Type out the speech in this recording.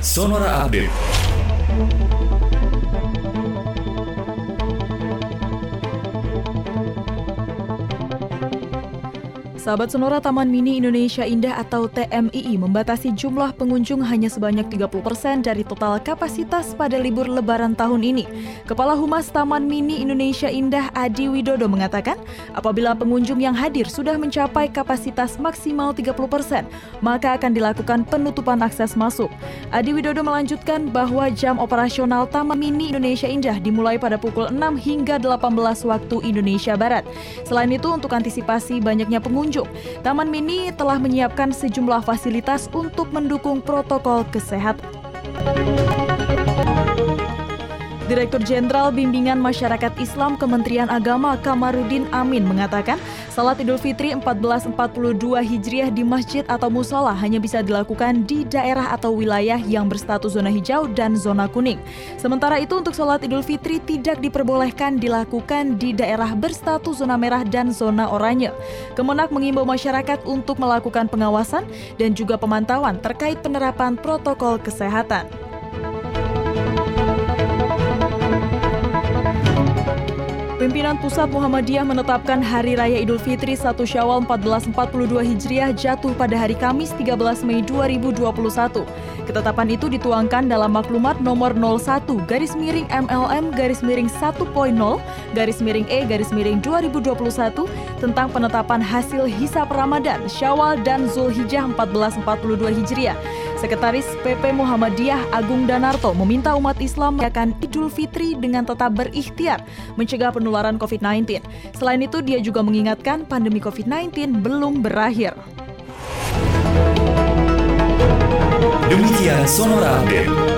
Sonora Update. Sahabat Sonora Taman Mini Indonesia Indah atau TMII membatasi jumlah pengunjung hanya sebanyak 30% dari total kapasitas pada libur lebaran tahun ini. Kepala Humas Taman Mini Indonesia Indah Adi Widodo mengatakan, apabila pengunjung yang hadir sudah mencapai kapasitas maksimal 30%, maka akan dilakukan penutupan akses masuk. Adi Widodo melanjutkan bahwa jam operasional Taman Mini Indonesia Indah dimulai pada pukul 6 hingga 18 waktu Indonesia Barat. Selain itu, untuk antisipasi banyaknya pengunjung, Taman Mini telah menyiapkan sejumlah fasilitas untuk mendukung protokol kesehatan. Direktur Jenderal Bimbingan Masyarakat Islam Kementerian Agama Kamarudin Amin mengatakan, salat Idul Fitri 1442 Hijriah di masjid atau musola hanya bisa dilakukan di daerah atau wilayah yang berstatus zona hijau dan zona kuning. Sementara itu untuk salat Idul Fitri tidak diperbolehkan dilakukan di daerah berstatus zona merah dan zona oranye. Kemenak mengimbau masyarakat untuk melakukan pengawasan dan juga pemantauan terkait penerapan protokol kesehatan. Pimpinan Pusat Muhammadiyah menetapkan Hari Raya Idul Fitri 1 Syawal 1442 Hijriah jatuh pada hari Kamis 13 Mei 2021. Ketetapan itu dituangkan dalam maklumat nomor 01 garis miring MLM garis miring 1.0 garis miring E garis miring 2021 tentang penetapan hasil hisap Ramadan, Syawal dan Zulhijjah 1442 Hijriah. Sekretaris PP Muhammadiyah Agung Danarto meminta umat Islam merayakan Idul Fitri dengan tetap berikhtiar mencegah penularan COVID-19. Selain itu, dia juga mengingatkan pandemi COVID-19 belum berakhir. Demikian Sonora Update.